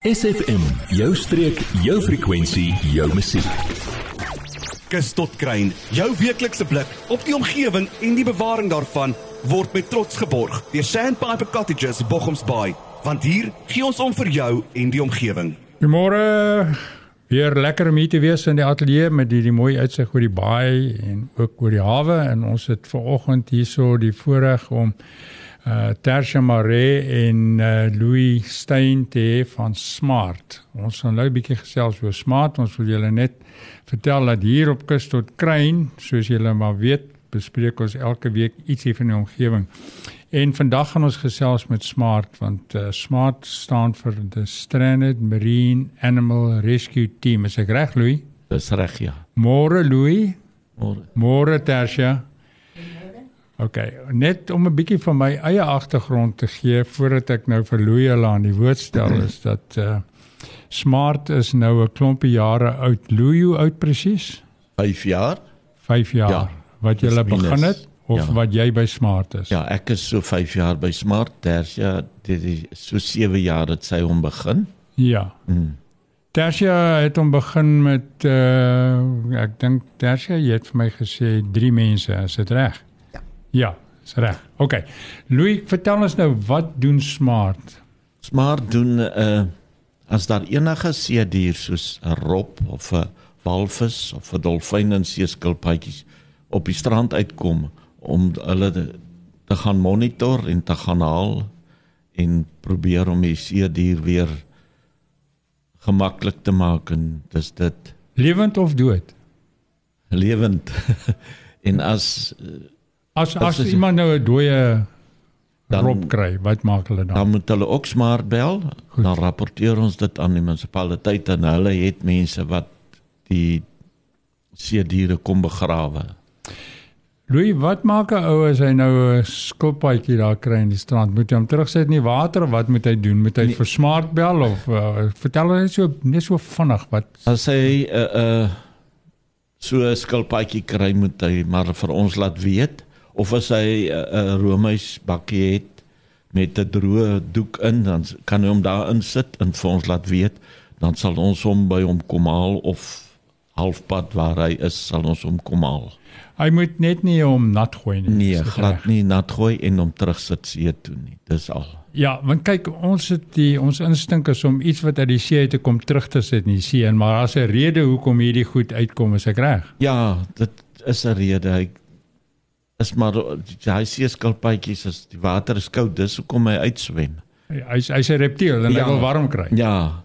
SFM, jou streek, jou frekwensie, jou musiek. Kus tot kruin, jou weeklikse blik op die omgewing en die bewaring daarvan word met trots geborg deur Sandpiper Cottages Bochums Bay, want hier gee ons om vir jou en die omgewing. Goeiemôre. Weer lekker om hier te wees in die ateljee met hierdie mooi uitsig oor die baai en ook oor die hawe en ons het ver oggend hierso die voorreg om uh Tersia Mare en uh, Louis Stein te van Smart. Ons gaan nou 'n bietjie gesels oor Smart. Ons wil julle net vertel dat hier op kus tot kruin, soos julle maar weet, bespreek ons elke week ietsie van die omgewing. En vandag gaan ons gesels met Smart want uh, Smart staan vir the Stranded Marine Animal Rescue Team. Is ek reg, Louis? Dis reg, ja. Môre Louis. Môre. Môre Tersia. OK, net om 'n bietjie van my eie agtergrond te gee voordat ek nou vir Louie aan die woord stel is dat uh Smart is nou 'n klompie jare oud. Louie oud presies? 5 jaar? 5 jaar. Ja, wat jy begin het of Ja. wat jy by Smart is? Ja, ek is so 5 jaar by Smart Tersia. Dit is so 7 jaar het sy hom begin. Ja. Mm. Tersia het hom begin met uh ek dink Tersia jy het vir my gesê 3 mense, is dit reg? Ja. Is reg. OK. Louis, vertel ons nou wat doen Smart? Smart doen uh as daar enige see dier soos 'n rob of 'n walvis of 'n dolfyn en seeskilpaadjies op die strand uitkom om hulle te, te gaan monitor en te gaan haal en probeer om die see dier weer gemaklik te maak en dis dit Lewend of dood? lewend en as As As is- iemand nou 'n dooie Dan- rob kry, wat maak hulle dan? dan moet hulle ook smart bel Goed. dan rapporteer ons dit aan die munisipaliteit en hulle het mense wat die see diere kom begrawe Louis, wat maak 'n ou as hy nou 'n skilpaadjie daar kry in die strand? Moet hy hom terugsit in die water of wat moet hy doen? Moet hy Nee. vir smart bel of uh, vertel net so net so vinnig wat as hy 'n uh, uh, so 'n skilpaadjie kry moet hy maar vir ons laat weet of as hy 'n uh, uh, roomys bakkie het met 'n droë doek in dan kan hy hom daar insit en vir ons laat weet dan sal ons hom by hom kom haal of halfpad waar hy is sal ons hom kom haal hy moet net nie hom nat gooi nie. Nee, glad nie nat gooi en hom terugsit see toe nie. Dis al. Ja, want kyk, ons het die ons instink is om iets wat uit die see uit te kom terug te sit in die see, maar as 'n rede hoekom hierdie goed uitkom, is ek reg? Ja, dit is 'n rede. Hy is maar hy see skilpaadjies as die water is koud, dis hoekom hy uitswem. Hy's hy's 'n reptiel en Ja. hy wil warm kry. Ja,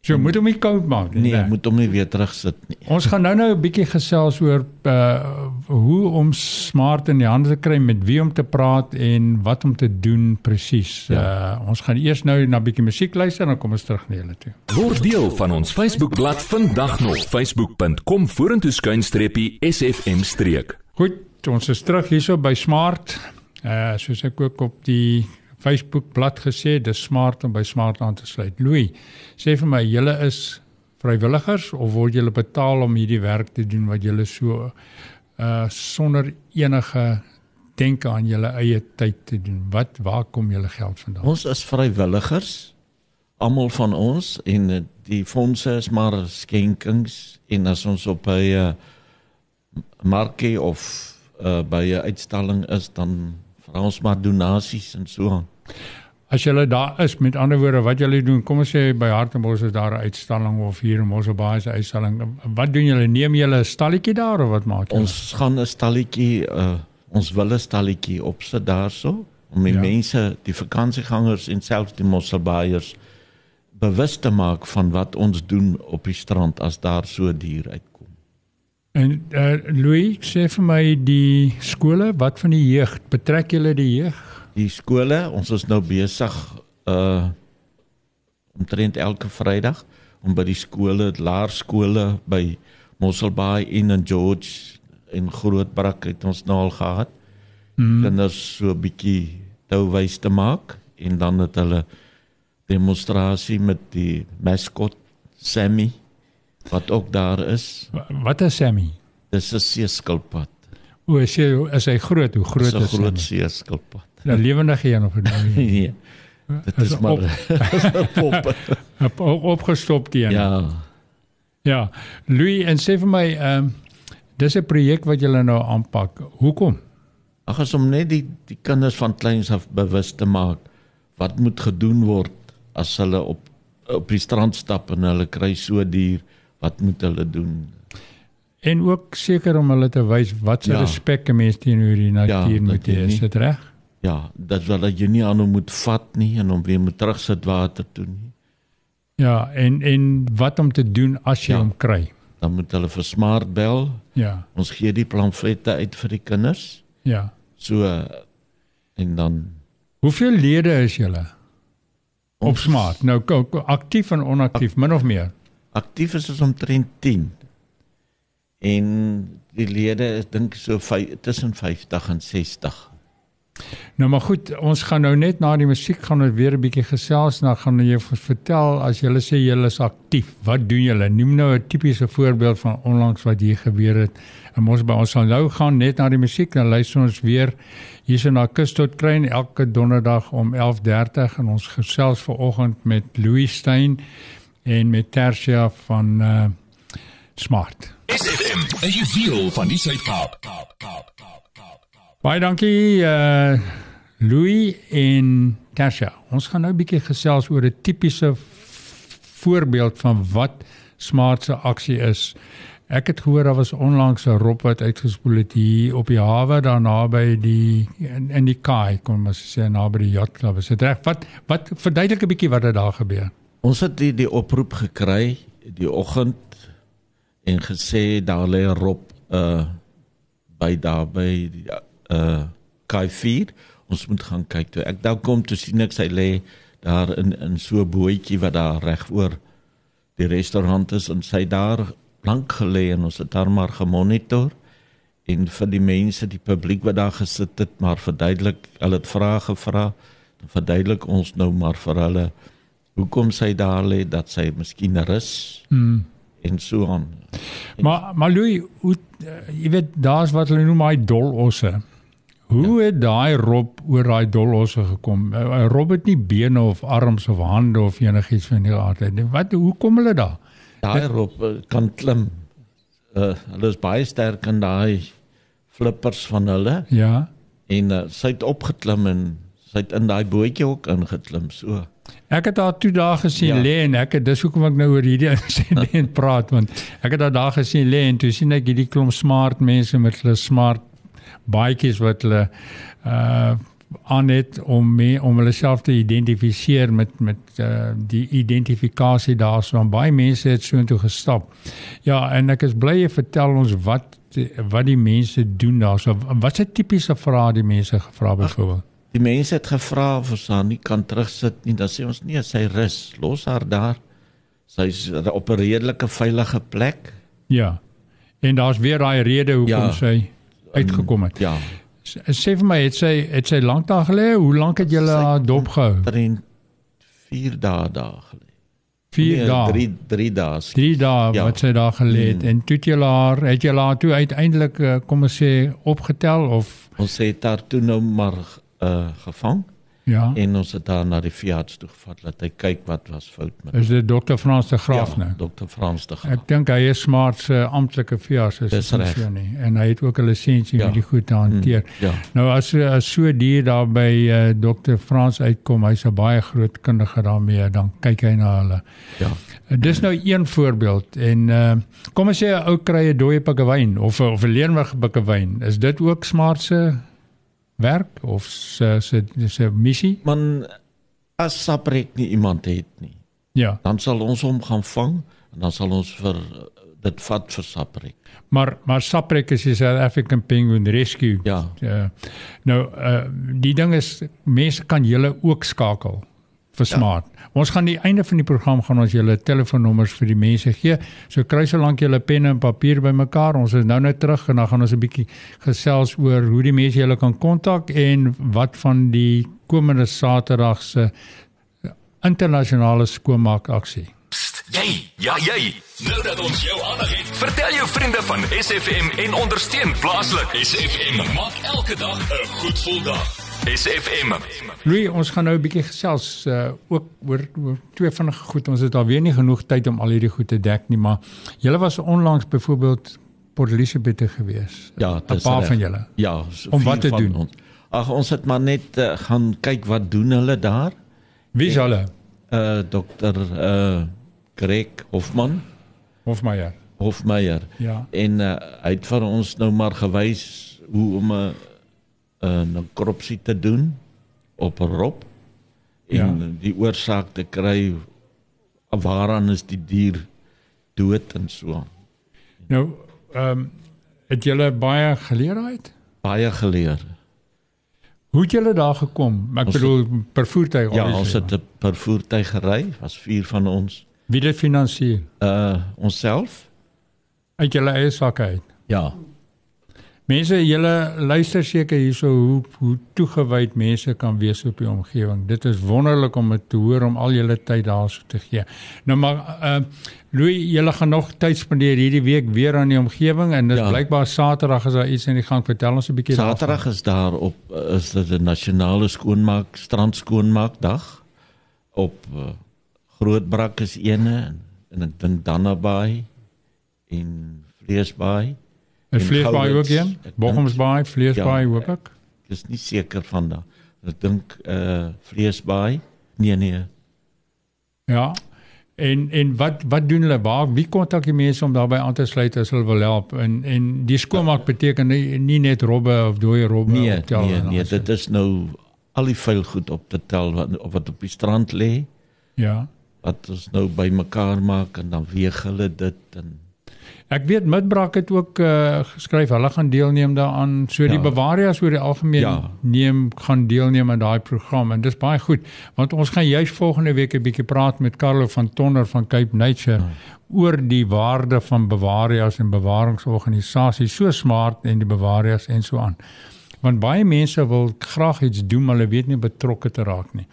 So moet hom nie koud maak nie. nee, né? moet hom nie weer terugsit nie. Ons gaan nou nou 'n bietjie gesels oor uh hoe om smart in die hande te kry, met wie om te praat en wat om te doen presies. Ja. Uh ons gaan eers nou na 'n bietjie musiek luister en dan kom ons terug na julle toe. Word deel van ons Facebookblad vandag nog facebook.com vorentoe skuinstreepie SFM streek. Goed, ons is terug hierso by Smart. Uh soos ek ook op die Facebook bladsy gesê, dis smart om by Smart aan te sluit. Louis, sê vir my, julle is vrywilligers of word julle betaal om hierdie werk te doen wat julle so uh sonder enige denke aan julle eie tyd te doen? Wat waar kom julle geld vandaan? Ons is vrywilligers, almal van ons en eh, die fondse is maar skenkings en as ons op 'n uh, markie of uh, by 'n uitstalling is dan vra ons maar donasies en so aan. As julle daar is, met ander woorde, wat julle doen, kom ons sê by Hartenbos is daar 'n uitstalling of hier in Mosselbaai is 'n uitstalling. Wat doen julle? Neem julle 'n stalletjie daar of wat maak julle? Ons gaan 'n stalletjie uh, ons wil 'n stalletjie opsit daarso om die Ja. mense, die vakansiegangers en selfs die mosselbaaiers bewus te maak van wat ons doen op die strand as daar so dier uitkom. En uh, Louis, sê vir my die skole, wat van die jeug? Betrek julle die jeug? Die skole, ons is nou besig uh omtrent elke Vrydag om by die skole, laerskole by Mosselbaai en in George en Grootbrak het ons nou al gehad. Hmm. Kinders so 'n bietjie touwys te maak en dan het hulle demonstrasie met die maskot Sammy wat ook daar is. Wa- Wat is Sammy? Dis 'n seeskilpad. O, is hy is hy groot? Hoe groot Dis 'n is groot seeskilpad. 'n Lewendige een of 'n Nee. Dit is maar op, op, op, opgestop teen. ja. Ja. Louis en sê vir my ehm um, dis 'n projek wat julle nou aanpak. Hoekom? Ag as om net die die kinders van kleins af bewus te maak wat moet gedoen word as hulle op op die strand stap en hulle kry so duur, wat moet hulle doen? En ook seker om hulle te wys wat se Ja. respek 'n mens teenoor die natuur Ja, moet hê. Is dit reg? Ja, dat wel dat jy nie aan hom moet vat nie en hom weer moet terugsit water toe nie. Ja, en en wat om te doen as jy Ja. hom kry? Dan moet hulle vir smart bel. Ja. Ons gee die pamflette uit vir die kinders. Ja. So en dan Hoeveel lede is julle op Smart? Nou aktief en onaktief, min of meer. Aktief is ons omtrent 10. En die lede is dink so tussen 50 en 60. Nou maar goed, ons gaan nou net na die musiek gaan ons weer 'n bietjie gesels, dan gaan jy vertel as jy sê jy is aktief. Wat doen julle? Noem nou 'n tipiese voorbeeld van onlangs wat hier gebeur het. En ons by ons sal nou gaan net na die musiek dan luister ons weer hierso na Kus tot Kruin elke donderdag om 11:30 en ons gesels vanoggend met Louis Stein en met Tersia van uh Smart. SFM, 'n juweel van die Suid-Kaap. Kaap, Kaap, Kaap, Kaap, Kaap. Baie dankie uh Louis en Tasha. Ons gaan nou 'n bietjie gesels oor 'n tipiese voorbeeld van wat smart se aksie is. Ek het gehoor daar was onlangs 'n rob wat uitgespoel het hier op die hawe daar naby die in, in die kaai kom ons sê naby die yachtklub. Is dit reg? Wat wat verduidelik 'n bietjie wat het daar gebeur? Ons het die, die oproep gekry die oggend en gesê daar lê rob uh by daar by uh K4. Ons moet gaan kyk toe. Ek daar kom toe sien ek sy lê daar in in so 'n bootjie wat daar reg oor die restaurant is en sy daar lank gelê en ons het haar maar gemonitor en vir die mense, die publiek wat daar gesit het, maar verduidelik, hulle het vrae gevra, verduidelik ons nou maar vir hulle hoekom sy daar lê dat sy miskien rus Hmm. en so aan. Maar maar Louis, hoe uh, jy weet daar's wat hulle noem hy dolosse. Hoe het daai rob oor daai dolosse gekom? 'n Rob het nie bene of arms of hande of enigiets van die aard nie. Wat hoe kom hulle daar? Daai eh, kan klim. Uh, hulle is baie sterk in daai flippers van hulle Ja. en uh, sy het opgeklim en sy het in daai bootjie ook ingeklim so. Ek het haar toe daar gesien Ja. lê en ek het dis hoekom ek nou oor hierdie insident praat want ek het haar daar gesien lê en toe sien ek hierdie klomp smart mense met hulle smart baadjies wat hulle uh aan het om mee om hulle self te identifiseer met met uh, die identifikasie daarso en baie mense het soontoe gestap. Ja, en ek is bly jy vertel ons wat wat die mense doen daarso. Wat 'n tipiese vraag die mense gevra byvoorbeeld. Die mense het gevra of sy nie kan terugsit nie. Dan sê ons nee, sy rus. Los haar daar. Sy's op 'n redelike veilige plek. Ja. En daar's weer daai rede hoekom Ja. sy uitgekom het. Ja. Sê vir my, het sy het sy lank daar gelê? Hoe lank het julle haar dop gehou? 3 4 dae daar gelê. 4 Nee, dae. 3 3 dae. 3 dae Ja. wat sy daar gelê het. Mm. En toe het julle haar, het julle haar toe uiteindelik eh, kom ons sê opgetel of Ons het haar toe nou maar uh gevang ja? en ons het haar na die veearts toe gevat laat hy kyk wat was fout met Is dit dokter Frans de Graaf nou? Dr. Frans de Graaf. Ek dink hy is smart se amptelike veearts is so nie. En hy het ook 'n lisensie Ja. om die goed te hanteer. Ja. Nou as as so dier daar by uh, dokter Frans uitkom, hy's 'n baie groot kundige daarmee, dan kyk hy na hulle. Ja. Uh, Dis nou een voorbeeld en uh, kom ons sê 'n ou kry 'n dooie pikkewyn of of 'n leermig pikkewyn. Is dit ook smart se werk of se se se missie? Man as Saprek nie iemand het nie, Ja, dan sal ons hom gaan vang en dan sal ons vir dit vat vir Saprek. maar maar Saprek is die South African Penguin Rescue. Ja. Uh, nou uh, die ding is mense kan julle ook skakel vir smart. Ja. Ons gaan die einde van die program gaan ons julle telefoonnommers vir die mense gee. So kry solank julle penne en papier bymekaar. Ons is nou net terug en dan gaan ons 'n bietjie gesels oor hoe die mense julle kan kontak en wat van die komende Saterdag se internasionale skoonmaak aksie. Jy, ja jy. Nou dat ons jou aandag het, vertel jou vriende van SFM en ondersteun plaaslik. SFM maak elke dag 'n goed gevoel dag. SFM. Louis, ons gaan nou 'n bietjie gesels uh ook oor, oor twee vinnige goed. Ons het alweer nie genoeg tyd om al hierdie goed te dek nie, maar julle was onlangs byvoorbeeld Port Elizabeth gewees. Ja, 'n paar van julle. Ja, so Om vier wat te van doen? Ons. Ag ons het maar net uh, gaan kyk wat doen hulle daar. Wie is hulle? Uh dokter uh Greg Hofman, Hofmeyer. Hofmeyer. Ja. En uh, hy het vir ons nou maar gewys hoe om 'n 'n nekropsie te doen op rob en Ja. die oorsaak te kry waaraan is die dier dood en so. Nou, ehm um, het julle baie geleerdheid? Baie geleer. Hoe het julle daar gekom? Ek Ons bedoel per voertuig Ja, ons het per voertuig gery, was vier van ons. Wie dit finansier? Uh onsself? Uit julle eie sakke uit. Ja. Mense, julle luister seker hierso hoe hoe toegewyd mense kan wees op die omgewing. Dit is wonderlik om dit te hoor om al julle tyd daarso te gee. Nou maar uh Louis, julle gaan nog tyd spandeer hierdie week weer aan die omgewing en dit Ja. blykbaar Saterdag is daar iets in die gang. Vertel ons 'n bietjie Saterdag is daar op uh, is dit 'n nasionale skoonmaak strand skoonmaakdag op uh, Grootbrak is eene en, en ek dink Dannabaai en Vleesbaai. En Vleesbaai ook een. Bochumsbaai, Vleesbaai Ja. hoop ek. Ek is nie seker van daai. Ek dink uh Vleesbaai. Nee nee. Ja. En en wat wat doen hulle? Waar wie kontak die mense om daarbey aan te sluit as hulle wil help? En en die skoonmaak beteken nie, nie net robbe of dooie robbe Nee, optel nee, en nee, alles. dit is nou al die vuil goed op te tel wat wat op die strand lê. Ja. wat ons nou bymekaar maak en dan weeg hulle dit en Ek weet Midbrak het ook uh, geskryf hulle gaan deelneem daaraan. So die Ja. Bavaria's oor die algemeen Ja. neem gaan deelneem aan daai program en dis baie goed want ons gaan juis volgende week 'n bietjie praat met Carlo van Tonder van Cape Nature Ja. oor die waarde van Bavaria's en bewaringsorganisasies so smart en die Bavaria's en so aan. Want baie mense wil graag iets doen maar hulle weet nie betrokke te raak nie.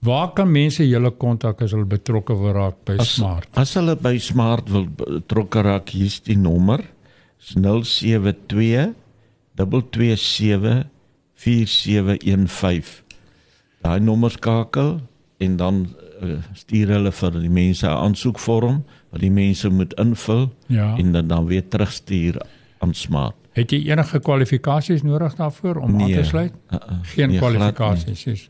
Waar kan mense julle kontak as hulle betrokke wil raak by as, Smart? as hulle by Smart wil betrokke raak, hier's die nommer. Is 072 227 4715. Daai nommer skakel en dan uh, stuur hulle vir die mense 'n aansoekvorm wat die mense moet invul Ja. en dan dan weer terugstuur aan Smart. Het jy enige kwalifikasies nodig daarvoor om aan te sluit? uh, uh, Geen nee, glad nie.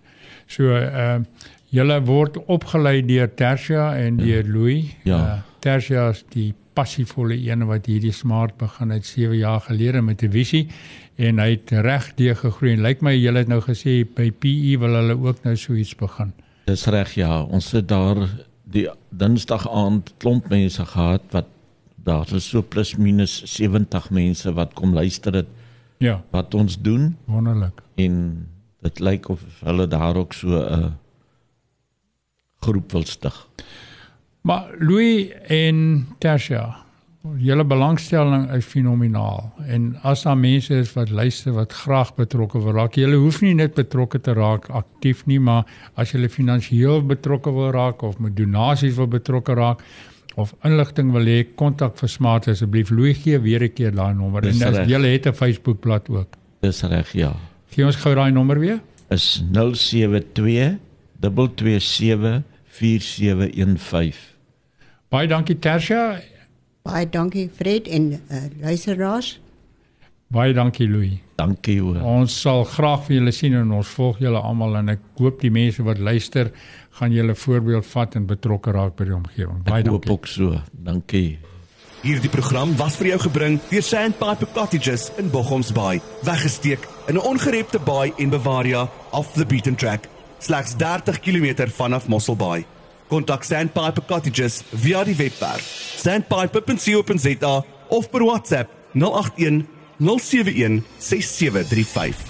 So ehm uh, julle word opgelei deur Tersia en deur Louis. Ja. Uh, Tersia is die passievolle een wat hierdie smart begin het 7 jaar gelede met 'n visie en hy het regdeur gegroei. Lyk my julle het nou gesê by PE wil hulle ook nou so iets begin. Dis reg ja, ons sit daar die Dinsdag aand klomp mense gehad wat daar is so plus minus 70 mense wat kom luister het Ja, wat ons doen wonderlik. en dit lyk of hulle daar ook so 'n groep wil stig. Maar Louis en Tersia, julle belangstelling is fenomenaal en as daar mense is wat luister wat graag betrokke wil raak, julle hoef nie net betrokke te raak aktief nie, maar as julle finansiëel betrokke wil raak of met donasies wil betrokke raak of inligting wil hê, kontak vir Smart asseblief. Louis gee weer 'n keer daai nommer en as julle het 'n Facebookblad ook. Dis reg ja. Gee ons gou daai nommer weer. Is 072 227 4715. Baie dankie Tersia. Baie dankie Fred en uh, luisteraars. Baie dankie Louis. Dankie hoor. Ons sal graag vir julle sien en ons volg julle almal en ek hoop die mense wat luister gaan julle voorbeeld vat en betrokke raak by die omgewing. Baie Ek hoop dankie. ook so. Dankie. Hierdie program was vir jou gebring deur Sandpiper Cottages in Bochums Bay, weggesteek in 'n ongerepte baai en Bavaria off the beaten track, slegs 30 km vanaf Mossel Bay. Kontak Sandpiper Cottages via die webwerf sandpiper.co.za of per WhatsApp 081 071 6735.